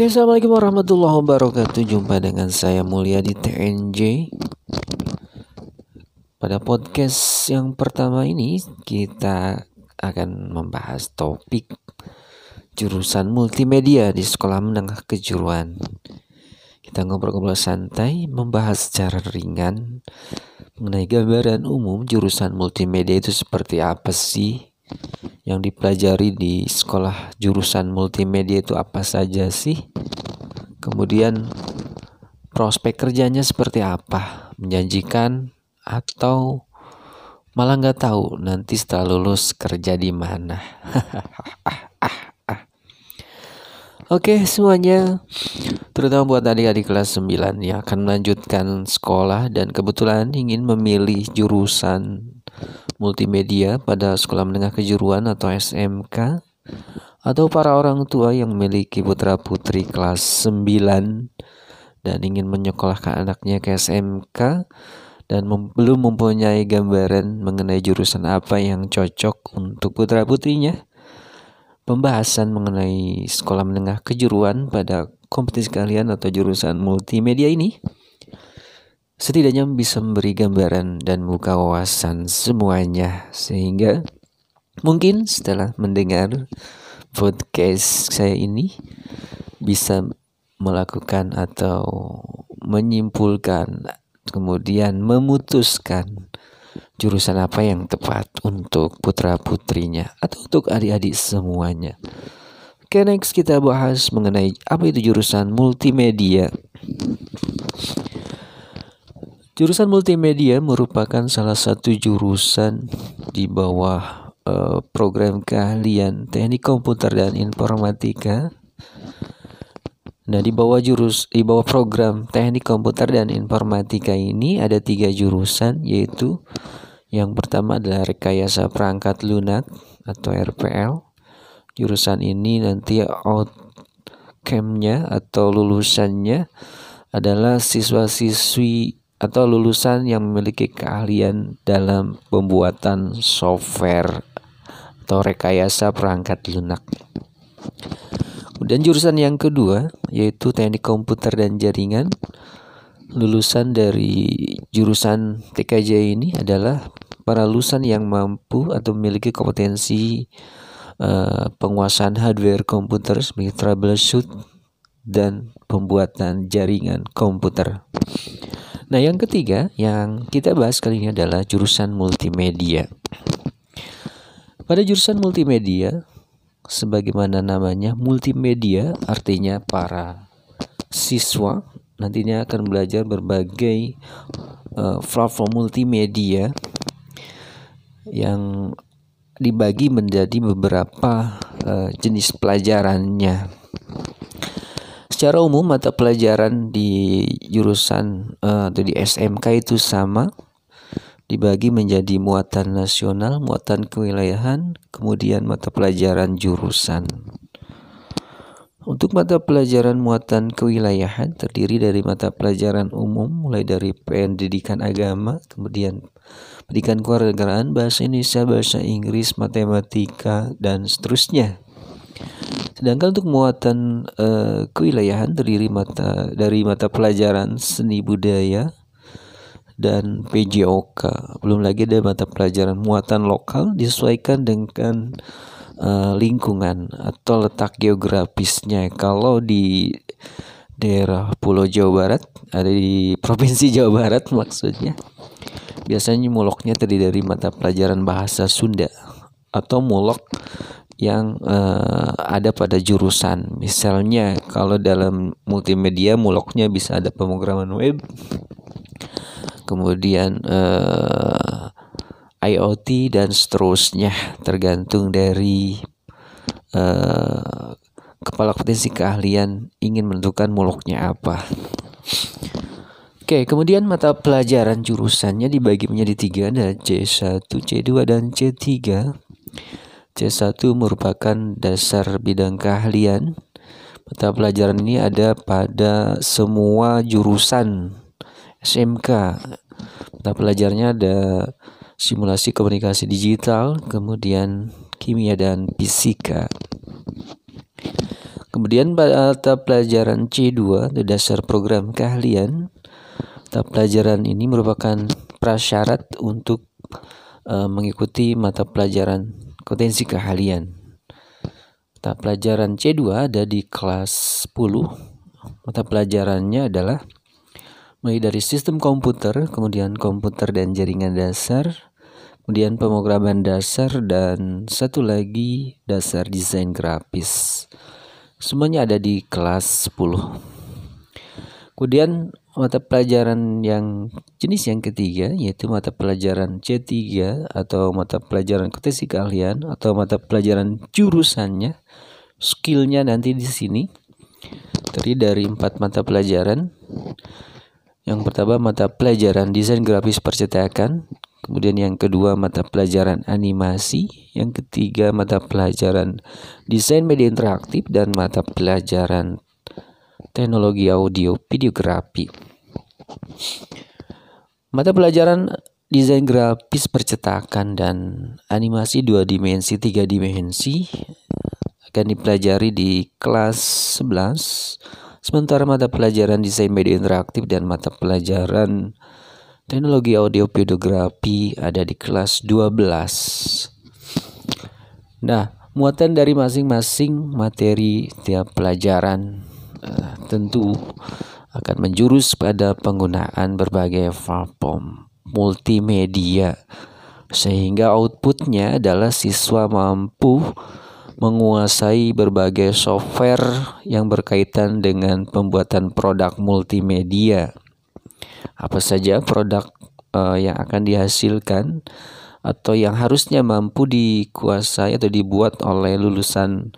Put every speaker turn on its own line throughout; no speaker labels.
Oke, assalamualaikum warahmatullahi wabarakatuh. Jumpa dengan saya Mulia di TNJ. Pada podcast yang pertama ini, kita akan membahas topik jurusan multimedia di sekolah menengah kejuruan. Kita ngobrol-ngobrol santai, membahas secara ringan mengenai gambaran umum jurusan multimedia itu seperti apa sih yang dipelajari di sekolah jurusan multimedia itu apa saja sih? Kemudian prospek kerjanya seperti apa? Menjanjikan atau malah nggak tahu nanti setelah lulus kerja di mana? Oke semuanya Terutama buat adik-adik kelas 9 yang akan melanjutkan sekolah dan kebetulan ingin memilih jurusan multimedia pada sekolah menengah kejuruan atau SMK atau para orang tua yang memiliki putra-putri kelas 9 dan ingin menyekolahkan anaknya ke SMK dan mem belum mempunyai gambaran mengenai jurusan apa yang cocok untuk putra-putrinya. Pembahasan mengenai sekolah menengah kejuruan pada kompetisi kalian atau jurusan multimedia ini setidaknya bisa memberi gambaran dan buka wawasan semuanya sehingga mungkin setelah mendengar podcast saya ini bisa melakukan atau menyimpulkan kemudian memutuskan jurusan apa yang tepat untuk putra putrinya atau untuk adik-adik semuanya. Oke next kita bahas mengenai apa itu jurusan multimedia. Jurusan multimedia merupakan salah satu jurusan di bawah uh, program keahlian teknik komputer dan informatika. Nah, di bawah jurus di bawah program teknik komputer dan informatika ini ada tiga jurusan yaitu yang pertama adalah rekayasa perangkat lunak atau RPL. Jurusan ini nanti outcome-nya atau lulusannya adalah siswa-siswi atau lulusan yang memiliki keahlian dalam pembuatan software atau rekayasa perangkat lunak. Kemudian jurusan yang kedua yaitu teknik komputer dan jaringan. Lulusan dari jurusan TKJ ini adalah para lulusan yang mampu atau memiliki kompetensi uh, penguasaan hardware komputer sebagai troubleshoot dan pembuatan jaringan komputer. Nah, yang ketiga yang kita bahas kali ini adalah jurusan multimedia. Pada jurusan multimedia, sebagaimana namanya multimedia artinya para siswa nantinya akan belajar berbagai uh, platform multimedia yang dibagi menjadi beberapa uh, jenis pelajarannya. Secara umum mata pelajaran di jurusan uh, atau di SMK itu sama dibagi menjadi muatan nasional, muatan kewilayahan, kemudian mata pelajaran jurusan. Untuk mata pelajaran muatan kewilayahan terdiri dari mata pelajaran umum mulai dari pendidikan agama, kemudian pendidikan kewarganegaraan, bahasa Indonesia, bahasa Inggris, matematika dan seterusnya. Sedangkan untuk muatan uh, kewilayahan terdiri mata dari mata pelajaran seni budaya dan PJOK. Belum lagi ada mata pelajaran muatan lokal disesuaikan dengan uh, lingkungan atau letak geografisnya. Kalau di daerah Pulau Jawa Barat, ada di Provinsi Jawa Barat maksudnya. Biasanya muloknya terdiri dari mata pelajaran bahasa Sunda atau mulok yang uh, ada pada jurusan. Misalnya kalau dalam multimedia muloknya bisa ada pemrograman web, kemudian uh, eh, IoT dan seterusnya tergantung dari uh, kepala potensi keahlian ingin menentukan muloknya apa. Oke, kemudian mata pelajaran jurusannya dibagi menjadi tiga, ada C1, C2, dan C3. C1 merupakan dasar bidang keahlian. Mata pelajaran ini ada pada semua jurusan SMK. Mata pelajarannya ada simulasi komunikasi digital, kemudian kimia dan fisika. Kemudian mata pelajaran C2 itu dasar program keahlian. Mata pelajaran ini merupakan prasyarat untuk uh, mengikuti mata pelajaran potensi keahlian. Mata pelajaran C2 ada di kelas 10. Mata pelajarannya adalah mulai dari sistem komputer, kemudian komputer dan jaringan dasar, kemudian pemrograman dasar dan satu lagi dasar desain grafis. Semuanya ada di kelas 10. Kemudian mata pelajaran yang jenis yang ketiga yaitu mata pelajaran C3 atau mata pelajaran kompetensi keahlian atau mata pelajaran jurusannya skillnya nanti di sini. Terdiri dari empat mata pelajaran. Yang pertama mata pelajaran desain grafis percetakan. Kemudian yang kedua mata pelajaran animasi, yang ketiga mata pelajaran desain media interaktif. Dan mata pelajaran teknologi audio videografi. Mata pelajaran desain grafis percetakan dan animasi dua dimensi tiga dimensi akan dipelajari di kelas 11 sementara mata pelajaran desain media interaktif dan mata pelajaran Teknologi audio videografi ada di kelas 12. Nah, muatan dari masing-masing materi tiap pelajaran uh, tentu akan menjurus pada penggunaan berbagai platform multimedia sehingga outputnya adalah siswa mampu menguasai berbagai software yang berkaitan dengan pembuatan produk multimedia. Apa saja produk uh, yang akan dihasilkan atau yang harusnya mampu dikuasai atau dibuat oleh lulusan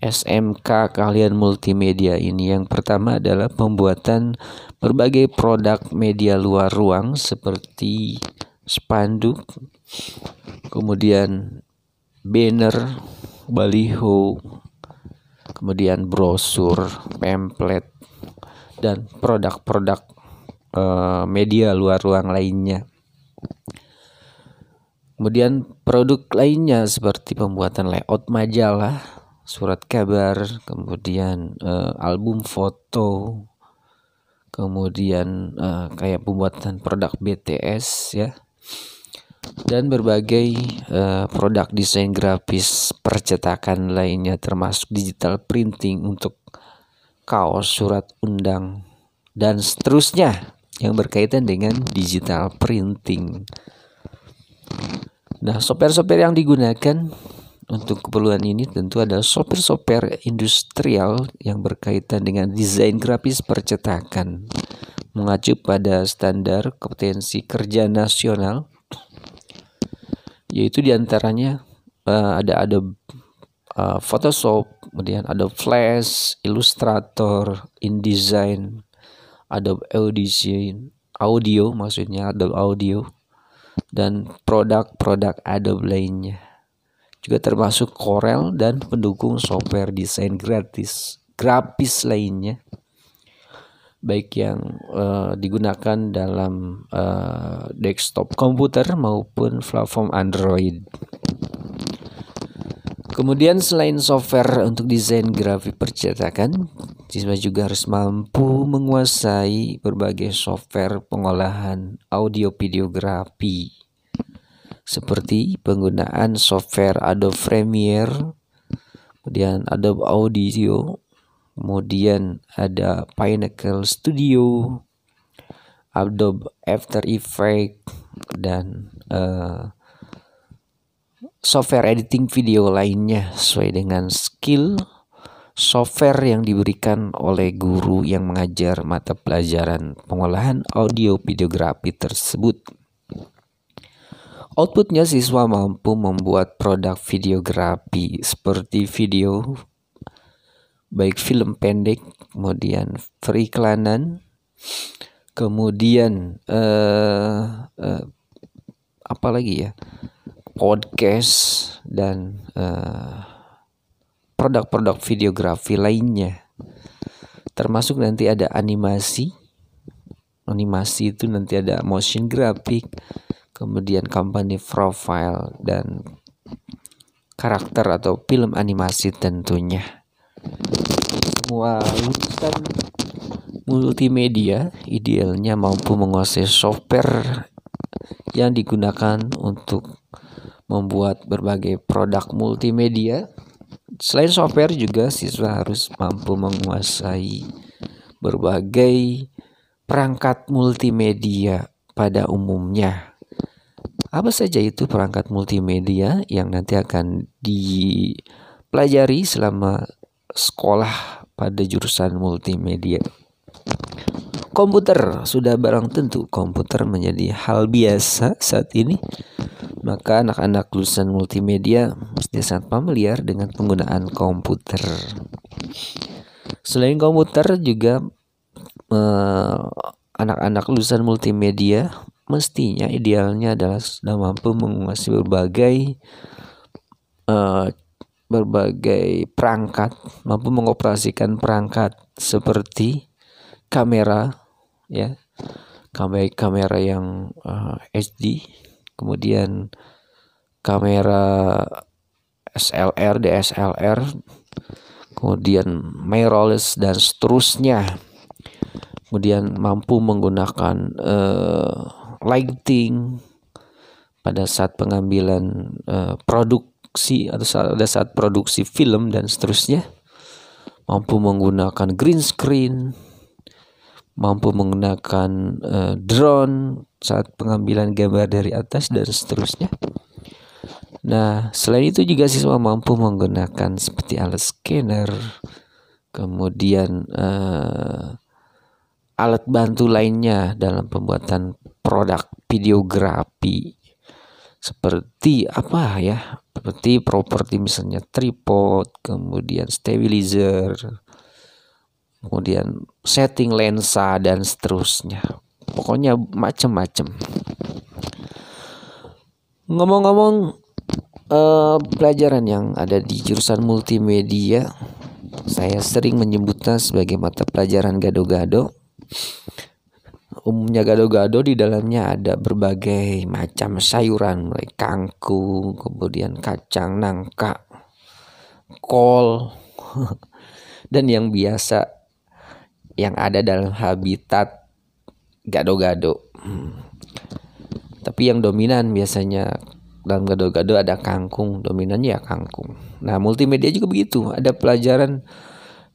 SMK keahlian multimedia ini. Yang pertama adalah pembuatan berbagai produk media luar ruang seperti spanduk, kemudian banner, baliho, kemudian brosur, pamflet, dan produk-produk Eh, media luar ruang lainnya. Kemudian produk lainnya seperti pembuatan layout majalah, surat kabar, kemudian uh, album foto, kemudian uh, kayak pembuatan produk BTS ya, dan berbagai uh, produk desain grafis percetakan lainnya termasuk digital printing untuk kaos, surat undang, dan seterusnya yang berkaitan dengan digital printing. Nah, software-software yang digunakan untuk keperluan ini tentu ada software-software industrial yang berkaitan dengan desain grafis percetakan. Mengacu pada standar kompetensi kerja nasional yaitu di antaranya uh, ada Adobe uh, Photoshop, kemudian Adobe Flash, Illustrator, InDesign, Adobe Audition audio maksudnya Adobe Audio dan produk-produk Adobe lainnya juga termasuk Corel dan pendukung software desain gratis grafis lainnya baik yang uh, digunakan dalam uh, desktop komputer maupun platform Android. Kemudian selain software untuk desain grafik percetakan, siswa juga harus mampu menguasai berbagai software pengolahan audio videografi seperti penggunaan software Adobe Premiere, kemudian Adobe Audio, kemudian ada Pinnacle Studio, Adobe After Effects dan uh, software editing video lainnya sesuai dengan skill software yang diberikan oleh guru yang mengajar mata pelajaran pengolahan audio videografi tersebut. Outputnya siswa mampu membuat produk videografi seperti video, baik film pendek, kemudian periklanan, kemudian uh, uh, apa lagi ya? podcast dan eh, produk-produk videografi lainnya termasuk nanti ada animasi animasi itu nanti ada motion graphic kemudian company profile dan karakter atau film animasi tentunya semua lulusan multimedia idealnya mampu menguasai software yang digunakan untuk membuat berbagai produk multimedia. Selain software juga siswa harus mampu menguasai berbagai perangkat multimedia pada umumnya. Apa saja itu perangkat multimedia yang nanti akan dipelajari selama sekolah pada jurusan multimedia? Komputer sudah barang tentu komputer menjadi hal biasa saat ini. Maka anak-anak lulusan multimedia mesti sangat familiar dengan penggunaan komputer. Selain komputer juga eh, anak-anak lulusan multimedia mestinya idealnya adalah sudah mampu menguasai berbagai eh, berbagai perangkat, mampu mengoperasikan perangkat seperti kamera, ya. Kamera kamera yang uh, eh, HD kemudian kamera SLR DSLR kemudian mirrorless dan seterusnya. Kemudian mampu menggunakan uh, lighting pada saat pengambilan uh, produksi atau saat, pada saat produksi film dan seterusnya mampu menggunakan green screen mampu menggunakan uh, drone saat pengambilan gambar dari atas dan seterusnya. Nah, selain itu juga siswa mampu menggunakan seperti alat scanner, kemudian uh, alat bantu lainnya dalam pembuatan produk videografi seperti apa ya seperti properti misalnya tripod kemudian stabilizer kemudian setting lensa dan seterusnya. Pokoknya macam-macam. Ngomong-ngomong uh, pelajaran yang ada di jurusan multimedia, saya sering menyebutnya sebagai mata pelajaran gado-gado. Umumnya gado-gado di dalamnya ada berbagai macam sayuran, mulai kangkung, kemudian kacang, nangka, kol, dan yang biasa yang ada dalam habitat gado-gado. Hmm. Tapi yang dominan biasanya dalam gado-gado ada kangkung, dominannya ya kangkung. Nah, multimedia juga begitu. Ada pelajaran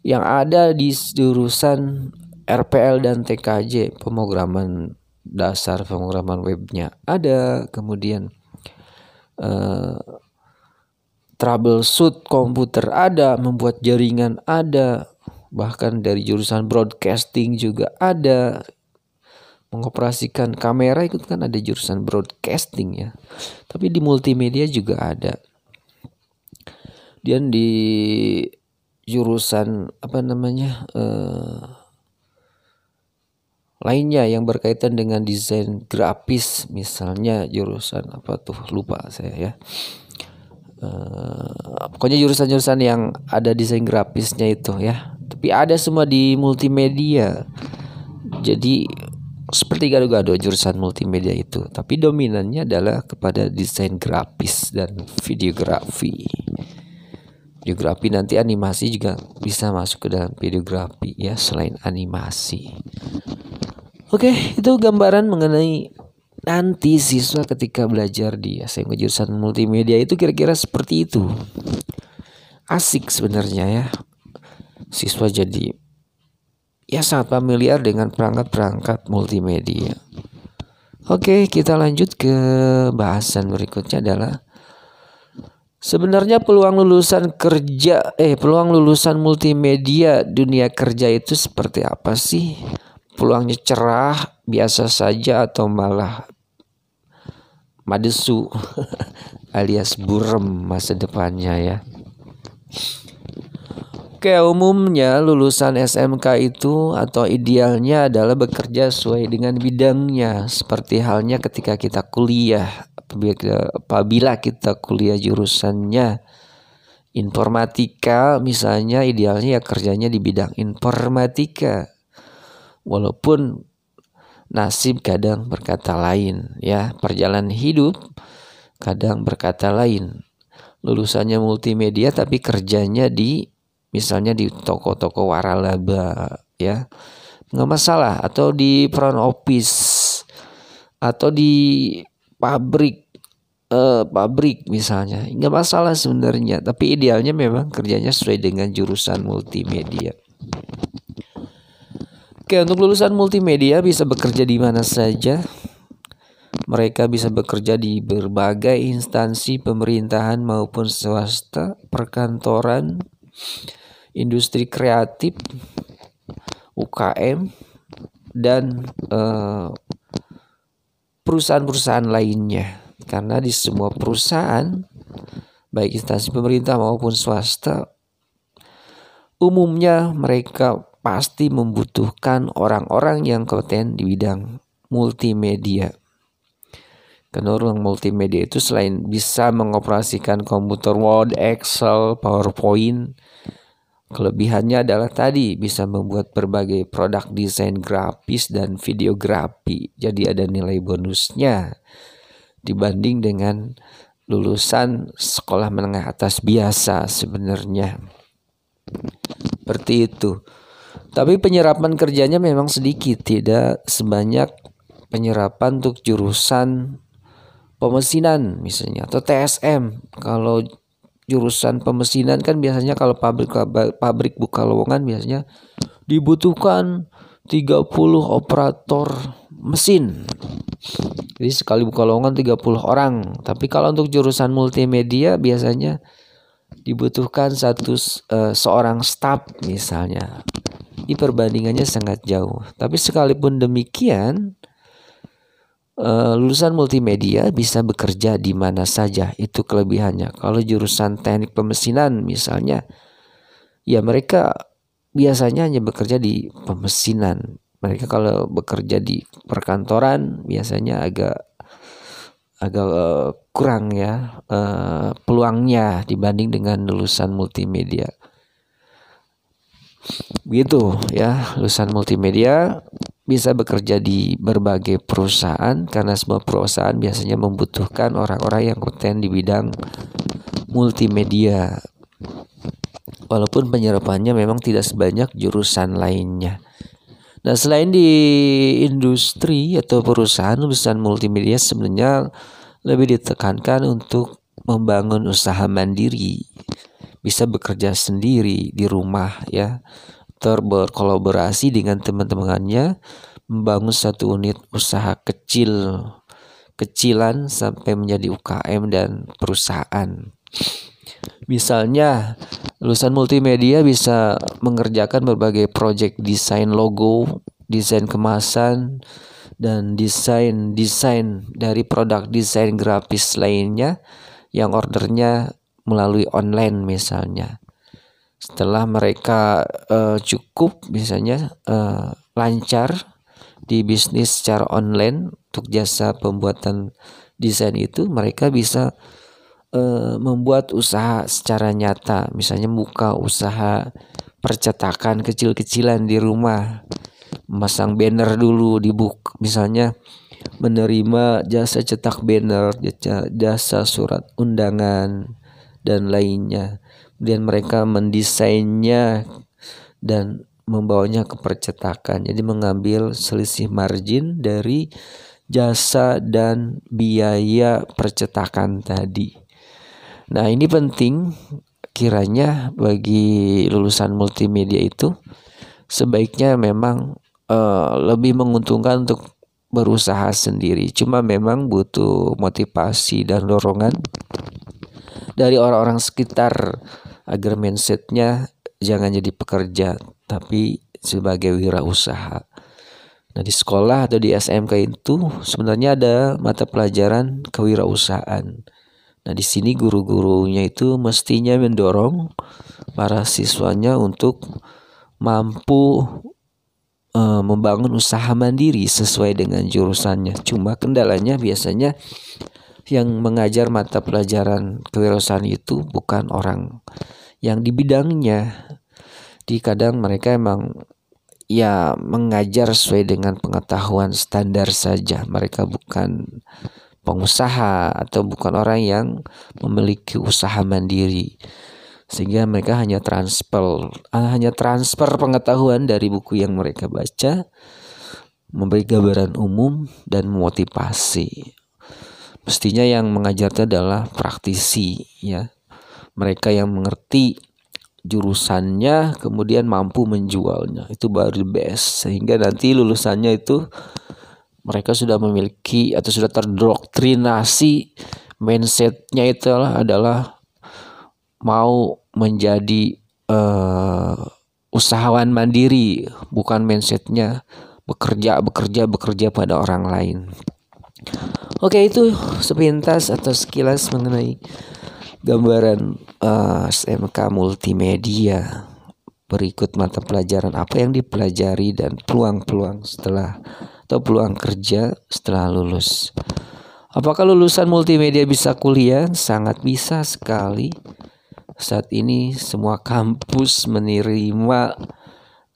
yang ada di jurusan RPL dan TKJ, pemrograman dasar pemrograman webnya ada, kemudian uh, troubleshoot komputer ada, membuat jaringan ada, bahkan dari jurusan broadcasting juga ada. Mengoperasikan kamera itu kan ada jurusan broadcasting ya. Tapi di multimedia juga ada. Dan di jurusan apa namanya uh, lainnya yang berkaitan dengan desain grafis misalnya jurusan apa tuh? Lupa saya ya. Uh, pokoknya jurusan-jurusan yang ada desain grafisnya itu ya. Tapi ada semua di multimedia. Jadi seperti gado-gado jurusan multimedia itu. Tapi dominannya adalah kepada desain grafis dan videografi. Videografi nanti animasi juga bisa masuk ke dalam videografi ya selain animasi oke itu gambaran mengenai nanti siswa ketika belajar di SMK jurusan multimedia itu kira-kira seperti itu asik sebenarnya ya siswa jadi ya sangat familiar dengan perangkat-perangkat multimedia. Oke, kita lanjut ke bahasan berikutnya adalah sebenarnya peluang lulusan kerja eh peluang lulusan multimedia dunia kerja itu seperti apa sih? Peluangnya cerah, biasa saja atau malah madesu alias burem masa depannya ya. Oke, umumnya lulusan SMK itu atau idealnya adalah bekerja sesuai dengan bidangnya. Seperti halnya ketika kita kuliah. Apabila kita kuliah jurusannya informatika, misalnya idealnya ya kerjanya di bidang informatika. Walaupun nasib kadang berkata lain ya, perjalanan hidup kadang berkata lain. Lulusannya multimedia tapi kerjanya di misalnya di toko-toko waralaba ya. Nggak masalah. Atau di front office atau di pabrik eh, pabrik misalnya. Nggak masalah sebenarnya. Tapi idealnya memang kerjanya sesuai dengan jurusan multimedia Oke untuk lulusan multimedia bisa bekerja di mana saja mereka bisa bekerja di berbagai instansi pemerintahan maupun swasta, perkantoran, industri kreatif, UKM, dan eh, perusahaan-perusahaan lainnya. Karena di semua perusahaan, baik instansi pemerintah maupun swasta, umumnya mereka pasti membutuhkan orang-orang yang kompeten di bidang multimedia. Karena orang multimedia itu selain bisa mengoperasikan komputer Word, Excel, PowerPoint, Kelebihannya adalah tadi bisa membuat berbagai produk desain grafis dan videografi. Jadi ada nilai bonusnya dibanding dengan lulusan sekolah menengah atas biasa sebenarnya. Seperti itu. Tapi penyerapan kerjanya memang sedikit, tidak sebanyak penyerapan untuk jurusan pemesinan misalnya atau TSM. Kalau jurusan pemesinan kan biasanya kalau pabrik pabrik buka lowongan biasanya dibutuhkan 30 operator mesin. Jadi sekali buka lowongan 30 orang. Tapi kalau untuk jurusan multimedia biasanya dibutuhkan satu uh, seorang staf misalnya. Ini perbandingannya sangat jauh. Tapi sekalipun demikian uh, lulusan multimedia bisa bekerja di mana saja. Itu kelebihannya. Kalau jurusan teknik pemesinan misalnya ya mereka biasanya hanya bekerja di pemesinan. Mereka kalau bekerja di perkantoran biasanya agak agak uh, kurang ya uh, peluangnya dibanding dengan lulusan multimedia begitu ya lulusan multimedia bisa bekerja di berbagai perusahaan karena semua perusahaan biasanya membutuhkan orang-orang yang kompeten di bidang multimedia. Walaupun penyerapannya memang tidak sebanyak jurusan lainnya. Nah, selain di industri atau perusahaan lulusan multimedia sebenarnya lebih ditekankan untuk membangun usaha mandiri. Bisa bekerja sendiri di rumah ya berkolaborasi dengan teman-temannya membangun satu unit usaha kecil kecilan sampai menjadi UKM dan perusahaan. Misalnya, lulusan multimedia bisa mengerjakan berbagai proyek desain logo, desain kemasan, dan desain-desain dari produk desain grafis lainnya yang ordernya melalui online misalnya. Setelah mereka uh, cukup misalnya uh, lancar di bisnis secara online untuk jasa pembuatan desain itu mereka bisa uh, membuat usaha secara nyata. Misalnya buka usaha percetakan kecil-kecilan di rumah. Memasang banner dulu di book misalnya menerima jasa cetak banner jasa surat undangan dan lainnya kemudian mereka mendesainnya dan membawanya ke percetakan. Jadi mengambil selisih margin dari jasa dan biaya percetakan tadi. Nah, ini penting kiranya bagi lulusan multimedia itu sebaiknya memang uh, lebih menguntungkan untuk berusaha sendiri. Cuma memang butuh motivasi dan dorongan dari orang-orang sekitar agar mindsetnya jangan jadi pekerja tapi sebagai wirausaha. Nah di sekolah atau di SMK itu sebenarnya ada mata pelajaran kewirausahaan. Nah di sini guru-gurunya itu mestinya mendorong para siswanya untuk mampu e, membangun usaha mandiri sesuai dengan jurusannya. Cuma kendalanya biasanya yang mengajar mata pelajaran kewirausahaan itu bukan orang yang di bidangnya. Di kadang mereka emang ya mengajar sesuai dengan pengetahuan standar saja. Mereka bukan pengusaha atau bukan orang yang memiliki usaha mandiri. sehingga mereka hanya transfer hanya transfer pengetahuan dari buku yang mereka baca memberi gambaran umum dan motivasi mestinya yang mengajarnya adalah praktisi ya. Mereka yang mengerti jurusannya kemudian mampu menjualnya. Itu baru the best. Sehingga nanti lulusannya itu mereka sudah memiliki atau sudah terdoktrinasi mindsetnya itu adalah, mau menjadi uh, usahawan mandiri, bukan mindsetnya bekerja, bekerja, bekerja pada orang lain. Oke itu sepintas atau sekilas mengenai gambaran uh, eh, SMK multimedia berikut mata pelajaran apa yang dipelajari dan peluang-peluang setelah atau peluang kerja setelah lulus. Apakah lulusan multimedia bisa kuliah? Sangat bisa sekali. Saat ini semua kampus menerima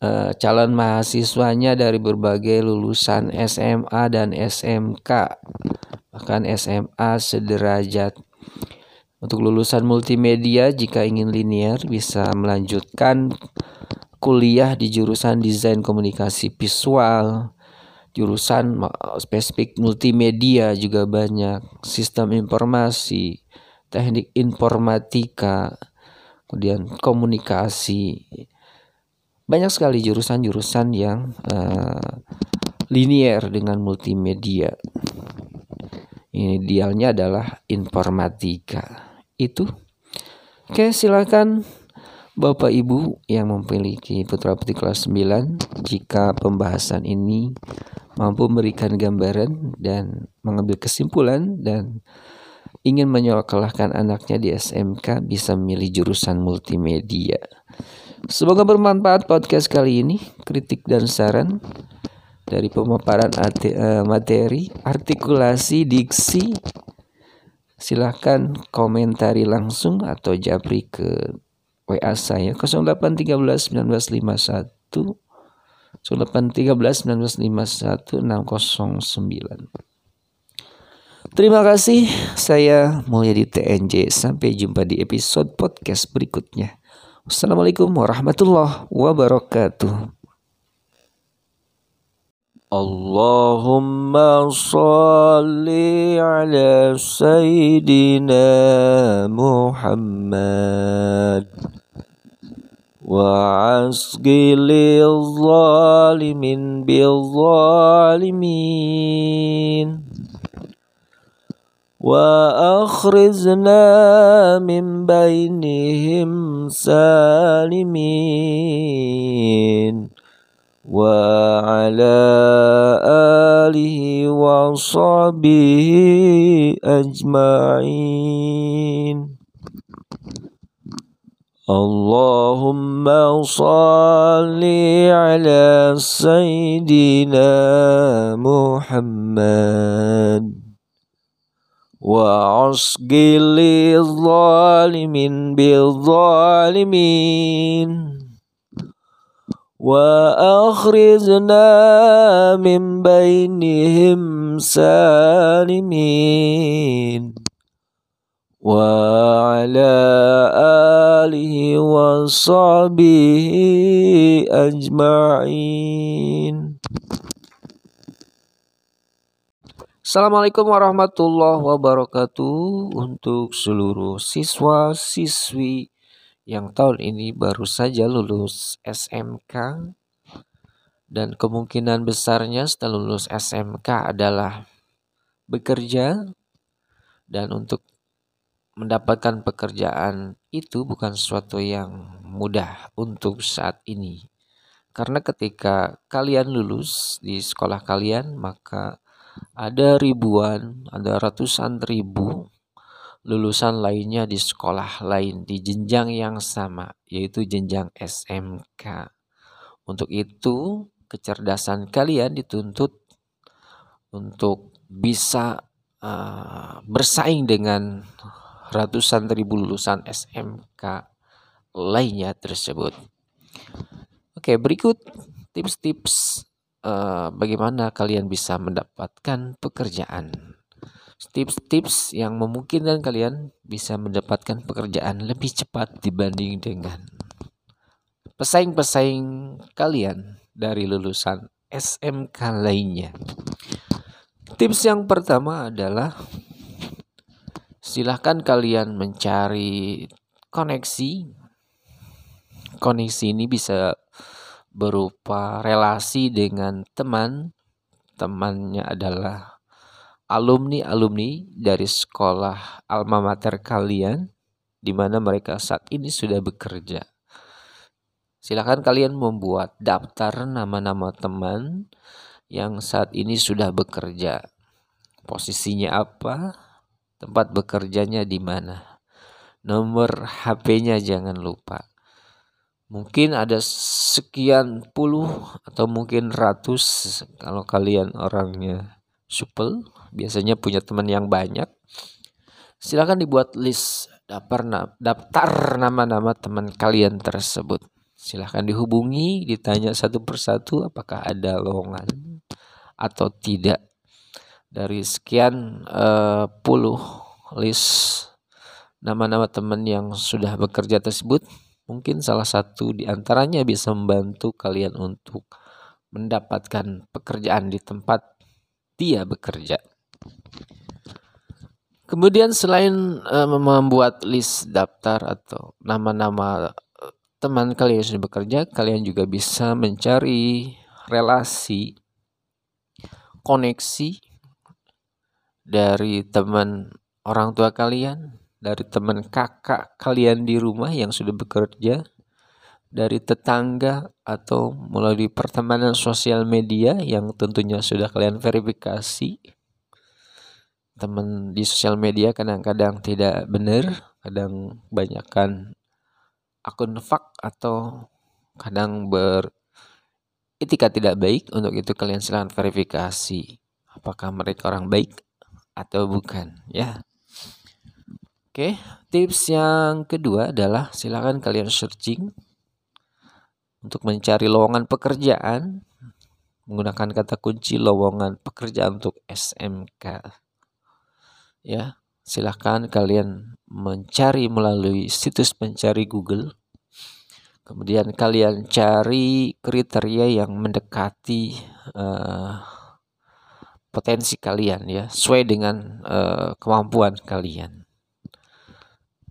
uh, calon mahasiswanya dari berbagai lulusan SMA dan SMK, bahkan SMA sederajat. Untuk lulusan multimedia, jika ingin linear, bisa melanjutkan kuliah di jurusan desain komunikasi visual, jurusan spesifik multimedia juga banyak, sistem informasi, teknik informatika, kemudian komunikasi. Banyak sekali jurusan-jurusan yang uh, linier dengan multimedia. Ini Idealnya adalah informatika. Itu. Oke, silakan Bapak Ibu yang memiliki putra putri kelas 9 jika pembahasan ini mampu memberikan gambaran dan mengambil kesimpulan dan ingin menyekolahkan anaknya di SMK bisa memilih jurusan multimedia. Semoga bermanfaat podcast kali ini, kritik dan saran dari pemaparan eh, materi, artikulasi, diksi. Silahkan komentari langsung atau japri ke WA saya 0813 1951 0813 1951 609. Terima kasih, saya Mulyadi TNJ. Sampai jumpa di episode podcast berikutnya. Wassalamualaikum warahmatullahi wabarakatuh. Allahumma salli ala Sayyidina Muhammad wa asqili zalimin bil zalimin وأخرجنا من بينهم سالمين وعلى آله وصحبه أجمعين. اللهم صل على سيدنا محمد. وعصقل الظالمين بالظالمين. وأخرجنا من بينهم سالمين. وعلى آله وصحبه أجمعين. Assalamualaikum warahmatullahi wabarakatuh untuk seluruh siswa siswi yang tahun ini baru saja lulus SMK dan kemungkinan besarnya setelah lulus SMK adalah bekerja dan untuk mendapatkan pekerjaan itu bukan sesuatu yang mudah untuk saat ini. Karena ketika kalian lulus di sekolah kalian maka ada ribuan, ada ratusan ribu lulusan lainnya di sekolah lain di jenjang yang sama, yaitu jenjang SMK. Untuk itu, kecerdasan kalian dituntut untuk bisa uh, bersaing dengan ratusan ribu lulusan SMK lainnya tersebut. Oke, berikut tips-tips uh, bagaimana kalian bisa mendapatkan pekerjaan. tips-tips yang memungkinkan kalian bisa mendapatkan pekerjaan lebih cepat dibanding dengan pesaing-pesaing kalian dari lulusan SMK lainnya. Tips yang pertama adalah silahkan kalian mencari koneksi. Koneksi ini bisa berupa relasi dengan teman. Temannya adalah alumni-alumni dari sekolah alma mater kalian di mana mereka saat ini sudah bekerja. Silakan kalian membuat daftar nama-nama teman yang saat ini sudah bekerja. Posisinya apa? Tempat bekerjanya di mana? Nomor HP-nya jangan lupa mungkin ada sekian puluh atau mungkin ratus kalau kalian orangnya supel. Biasanya punya teman yang banyak. Silakan dibuat list daftar daftar nama-nama teman kalian tersebut. Silahkan dihubungi ditanya satu persatu apakah ada lowongan atau tidak. Dari sekian uh, puluh list nama-nama teman yang sudah bekerja tersebut Mungkin salah satu di antaranya bisa membantu kalian untuk mendapatkan pekerjaan di tempat dia bekerja. Kemudian selain uh, membuat list daftar atau nama-nama uh, teman kalian yang sudah bekerja, kalian juga bisa mencari relasi koneksi dari teman orang tua kalian dari teman kakak kalian di rumah yang sudah bekerja, dari tetangga atau melalui pertemanan sosial media yang tentunya sudah kalian verifikasi. Teman di sosial media kadang-kadang tidak benar, kadang banyakkan akun fak atau kadang ber etika tidak baik untuk itu kalian silahkan verifikasi apakah mereka orang baik atau bukan ya Oke, tips yang kedua adalah silakan kalian searching untuk mencari lowongan pekerjaan menggunakan kata kunci lowongan pekerjaan untuk SMK. Ya, silakan kalian mencari melalui situs pencari Google. Kemudian kalian cari kriteria yang mendekati uh, potensi kalian ya, sesuai dengan uh, kemampuan kalian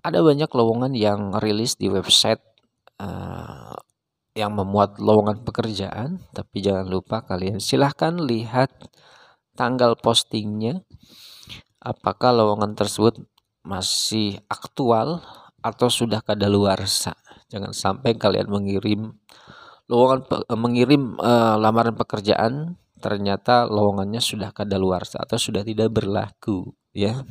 ada banyak lowongan yang rilis di website uh, yang memuat lowongan pekerjaan, tapi jangan lupa kalian silahkan lihat tanggal postingnya, apakah lowongan tersebut masih aktual atau sudah kadaluarsa. Jangan sampai kalian mengirim lowongan uh, mengirim uh, lamaran pekerjaan ternyata lowongannya sudah kadaluarsa atau sudah tidak berlaku ya.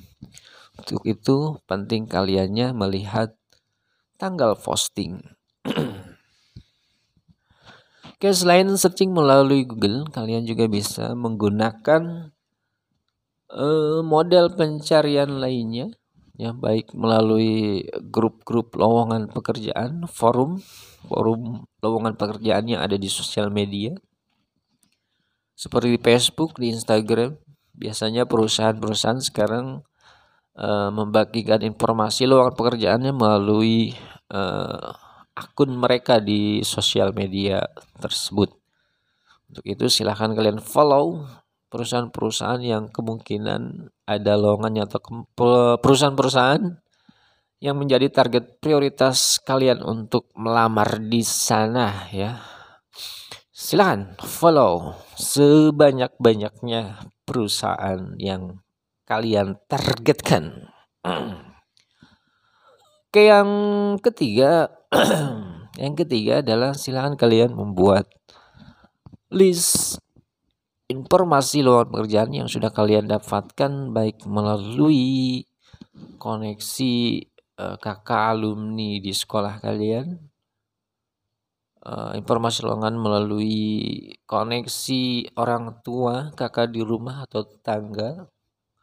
Untuk itu penting kaliannya melihat tanggal posting. Oke, selain searching melalui Google, kalian juga bisa menggunakan uh, model pencarian lainnya ya baik melalui grup-grup lowongan pekerjaan, forum, forum lowongan pekerjaan yang ada di sosial media. Seperti di Facebook, di Instagram, biasanya perusahaan-perusahaan sekarang uh, membagikan informasi lowongan pekerjaannya melalui uh, akun mereka di sosial media tersebut. Untuk itu silahkan kalian follow perusahaan-perusahaan yang kemungkinan ada lowongannya atau perusahaan-perusahaan yang menjadi target prioritas kalian untuk melamar di sana ya. Silahkan follow sebanyak-banyaknya perusahaan yang kalian targetkan. Oke, yang ketiga, yang ketiga adalah silakan kalian membuat list informasi lowongan pekerjaan yang sudah kalian dapatkan baik melalui koneksi uh, kakak alumni di sekolah kalian uh, informasi lowongan melalui koneksi orang tua kakak di rumah atau tetangga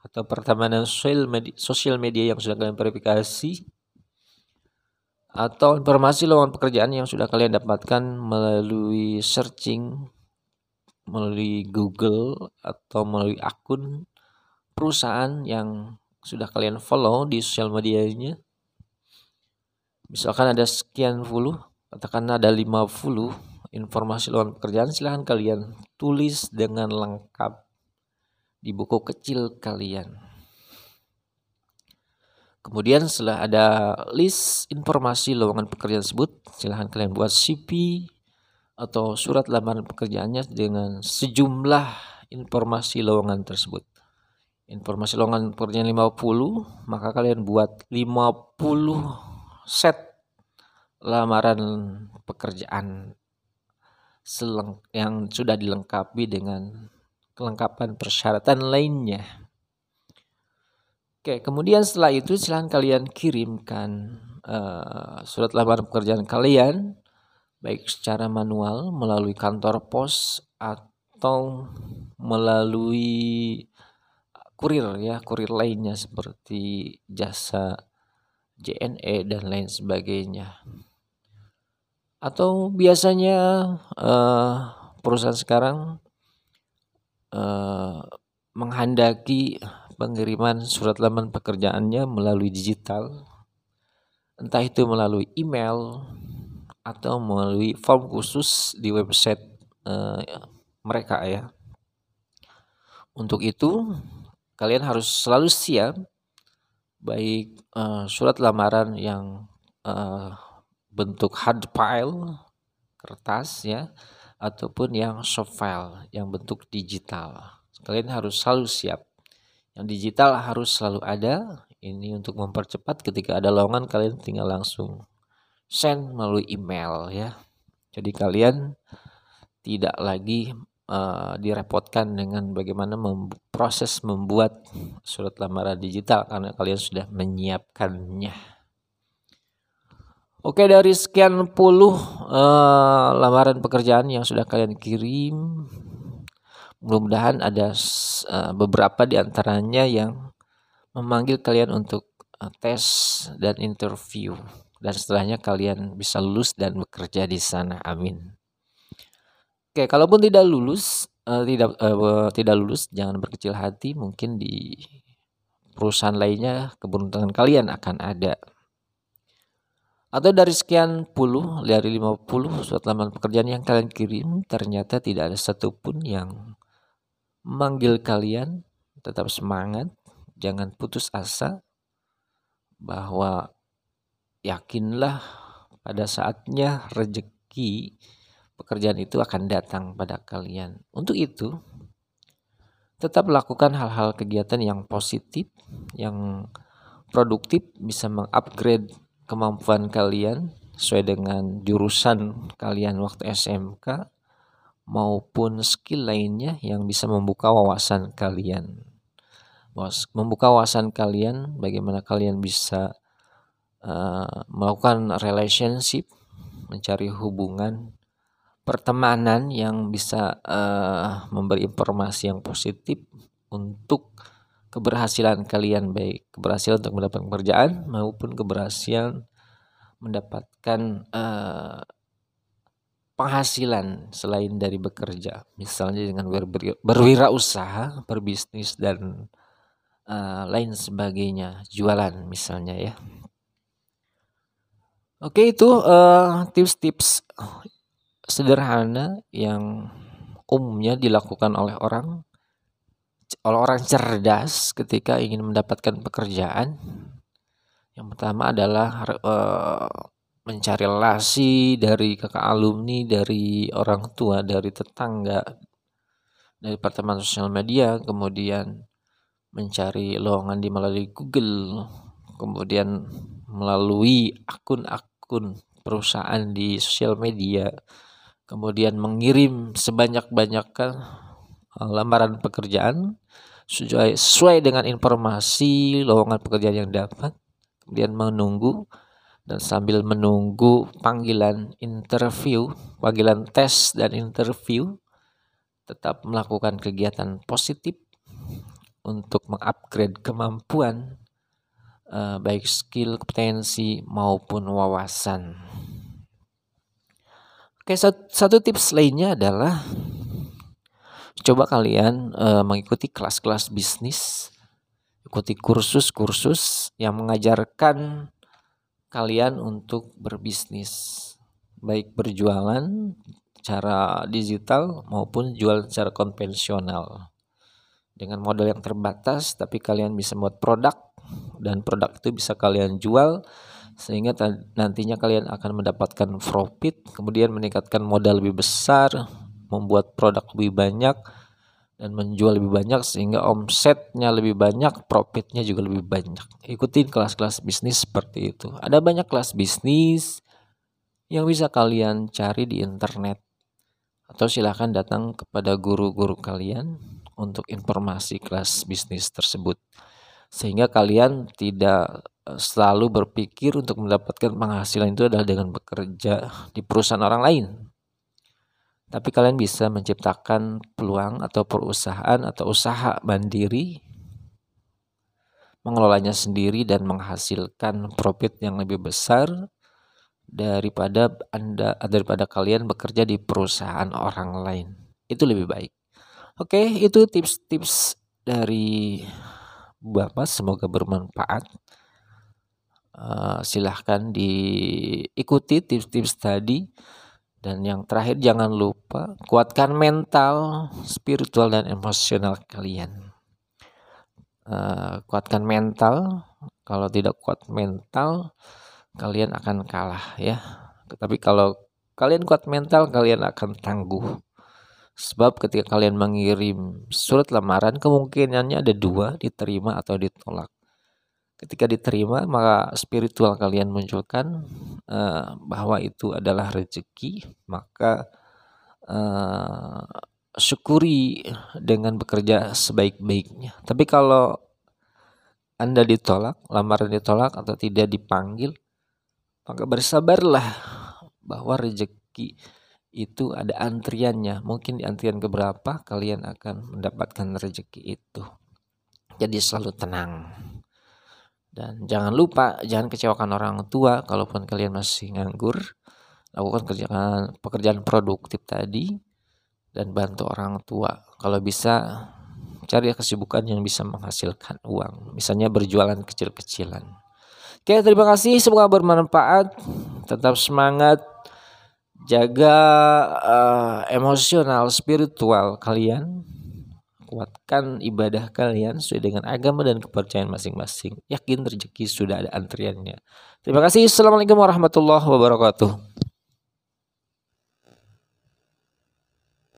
atau pertemanan sosial media, yang sudah kalian verifikasi atau informasi lowongan pekerjaan yang sudah kalian dapatkan melalui searching melalui Google atau melalui akun perusahaan yang sudah kalian follow di sosial medianya. Misalkan ada sekian puluh, katakan ada 50 informasi lowongan pekerjaan, silahkan kalian tulis dengan lengkap di buku kecil kalian. Kemudian setelah ada list informasi lowongan pekerjaan tersebut, silahkan kalian buat CV atau surat lamaran pekerjaannya dengan sejumlah informasi lowongan tersebut informasi lowongan pekerjaan 50 maka kalian buat 50 set lamaran pekerjaan yang sudah dilengkapi dengan kelengkapan persyaratan lainnya. Oke, kemudian setelah itu silahkan kalian kirimkan uh, surat lamaran pekerjaan kalian baik secara manual melalui kantor pos atau melalui kurir ya kurir lainnya seperti jasa JNE dan lain sebagainya atau biasanya uh, perusahaan sekarang uh, menghendaki pengiriman surat lamaran pekerjaannya melalui digital. Entah itu melalui email atau melalui form khusus di website uh, mereka ya. Untuk itu kalian harus selalu siap baik uh, surat lamaran yang bentuk hard file kertas ya ataupun yang soft file yang bentuk digital. Kalian harus selalu siap. Yang digital harus selalu ada. Ini untuk mempercepat ketika ada lowongan kalian tinggal langsung send melalui email ya. Jadi kalian tidak lagi uh, direpotkan dengan bagaimana mem proses membuat surat lamaran digital karena kalian sudah menyiapkannya. Oke dari sekian puluh uh, lamaran pekerjaan yang sudah kalian kirim, mudah-mudahan ada uh, beberapa di antaranya yang memanggil kalian untuk uh, tes dan interview dan setelahnya kalian bisa lulus dan bekerja di sana. Amin. Oke, kalaupun tidak lulus, uh, tidak uh, tidak lulus, jangan berkecil hati. Mungkin di perusahaan lainnya keberuntungan kalian akan ada. Atau dari sekian puluh, dari 50 surat lamaran pekerjaan yang kalian kirim, ternyata tidak ada satupun yang memanggil kalian. Tetap semangat, jangan putus asa bahwa yakinlah pada saatnya rezeki pekerjaan itu akan datang pada kalian. Untuk itu, tetap lakukan hal-hal kegiatan yang positif, yang produktif, bisa mengupgrade kemampuan kalian sesuai dengan jurusan kalian waktu SMK maupun skill lainnya yang bisa membuka wawasan kalian. Membuka wawasan kalian, bagaimana kalian bisa uh, melakukan relationship, mencari hubungan pertemanan yang bisa uh, memberi informasi yang positif untuk keberhasilan kalian baik keberhasilan untuk mendapatkan pekerjaan maupun keberhasilan mendapatkan uh, penghasilan selain dari bekerja. Misalnya dengan ber berwirausaha berbisnis dan uh, lain sebagainya jualan misalnya ya. Oke itu tips-tips uh, sederhana yang umumnya dilakukan oleh orang orang cerdas ketika ingin mendapatkan pekerjaan. Yang pertama adalah uh, mencari relasi dari kakak alumni, dari orang tua, dari tetangga, dari pertemanan sosial media, kemudian mencari lowongan di melalui Google, kemudian melalui akun-akun perusahaan di sosial media, kemudian mengirim sebanyak-banyaknya lamaran pekerjaan sesuai, sesuai dengan informasi lowongan pekerjaan yang dapat, kemudian menunggu dan sambil menunggu panggilan interview, panggilan tes dan interview, tetap melakukan kegiatan positif untuk mengupgrade kemampuan uh, baik skill, kompetensi maupun wawasan. Oke, satu tips lainnya adalah coba kalian uh, mengikuti kelas-kelas bisnis ikuti kursus-kursus yang mengajarkan kalian untuk berbisnis, baik berjualan cara digital maupun jual secara konvensional. Dengan modal yang terbatas, tapi kalian bisa buat produk dan produk itu bisa kalian jual sehingga nantinya kalian akan mendapatkan profit, kemudian meningkatkan modal lebih besar, membuat produk lebih banyak dan menjual lebih banyak sehingga omsetnya lebih banyak, profitnya juga lebih banyak. Ikutin kelas-kelas bisnis seperti itu. Ada banyak kelas bisnis yang bisa kalian cari di internet atau silahkan datang kepada guru-guru kalian untuk informasi kelas bisnis tersebut sehingga kalian tidak eh, selalu berpikir untuk mendapatkan penghasilan itu adalah dengan bekerja di perusahaan orang lain tapi kalian bisa menciptakan peluang atau perusahaan atau usaha mandiri mengelolanya sendiri dan menghasilkan profit yang lebih besar daripada Anda daripada kalian bekerja di perusahaan orang lain. Itu lebih baik. Oke, itu tips-tips dari Bapak semoga bermanfaat. Uh, silahkan diikuti tips-tips tadi dan yang terakhir jangan lupa kuatkan mental, spiritual dan emosional kalian. Uh, kuatkan mental. Kalau tidak kuat mental, kalian akan kalah ya. Tapi kalau kalian kuat mental, kalian akan tangguh. Sebab ketika kalian mengirim surat lamaran, kemungkinannya ada dua, diterima atau ditolak. Ketika diterima, maka spiritual kalian munculkan uh, bahwa itu adalah rezeki, maka uh, syukuri dengan bekerja sebaik-baiknya. Tapi kalau Anda ditolak, lamaran ditolak atau tidak dipanggil, maka bersabarlah bahwa rezeki itu ada antriannya. Mungkin di antrian keberapa kalian akan mendapatkan rezeki itu. Jadi selalu tenang. Dan jangan lupa jangan kecewakan orang tua kalaupun kalian masih nganggur. Lakukan kerjaan pekerjaan produktif tadi dan bantu orang tua. Kalau bisa cari kesibukan yang bisa menghasilkan uang. Misalnya berjualan kecil-kecilan. Oke, terima kasih. Semoga bermanfaat. Tetap semangat. Jaga uh, emosional, spiritual kalian kuatkan ibadah kalian sesuai dengan agama dan kepercayaan masing-masing. Yakin rezeki sudah ada antriannya. Terima kasih. Assalamualaikum warahmatullahi wabarakatuh.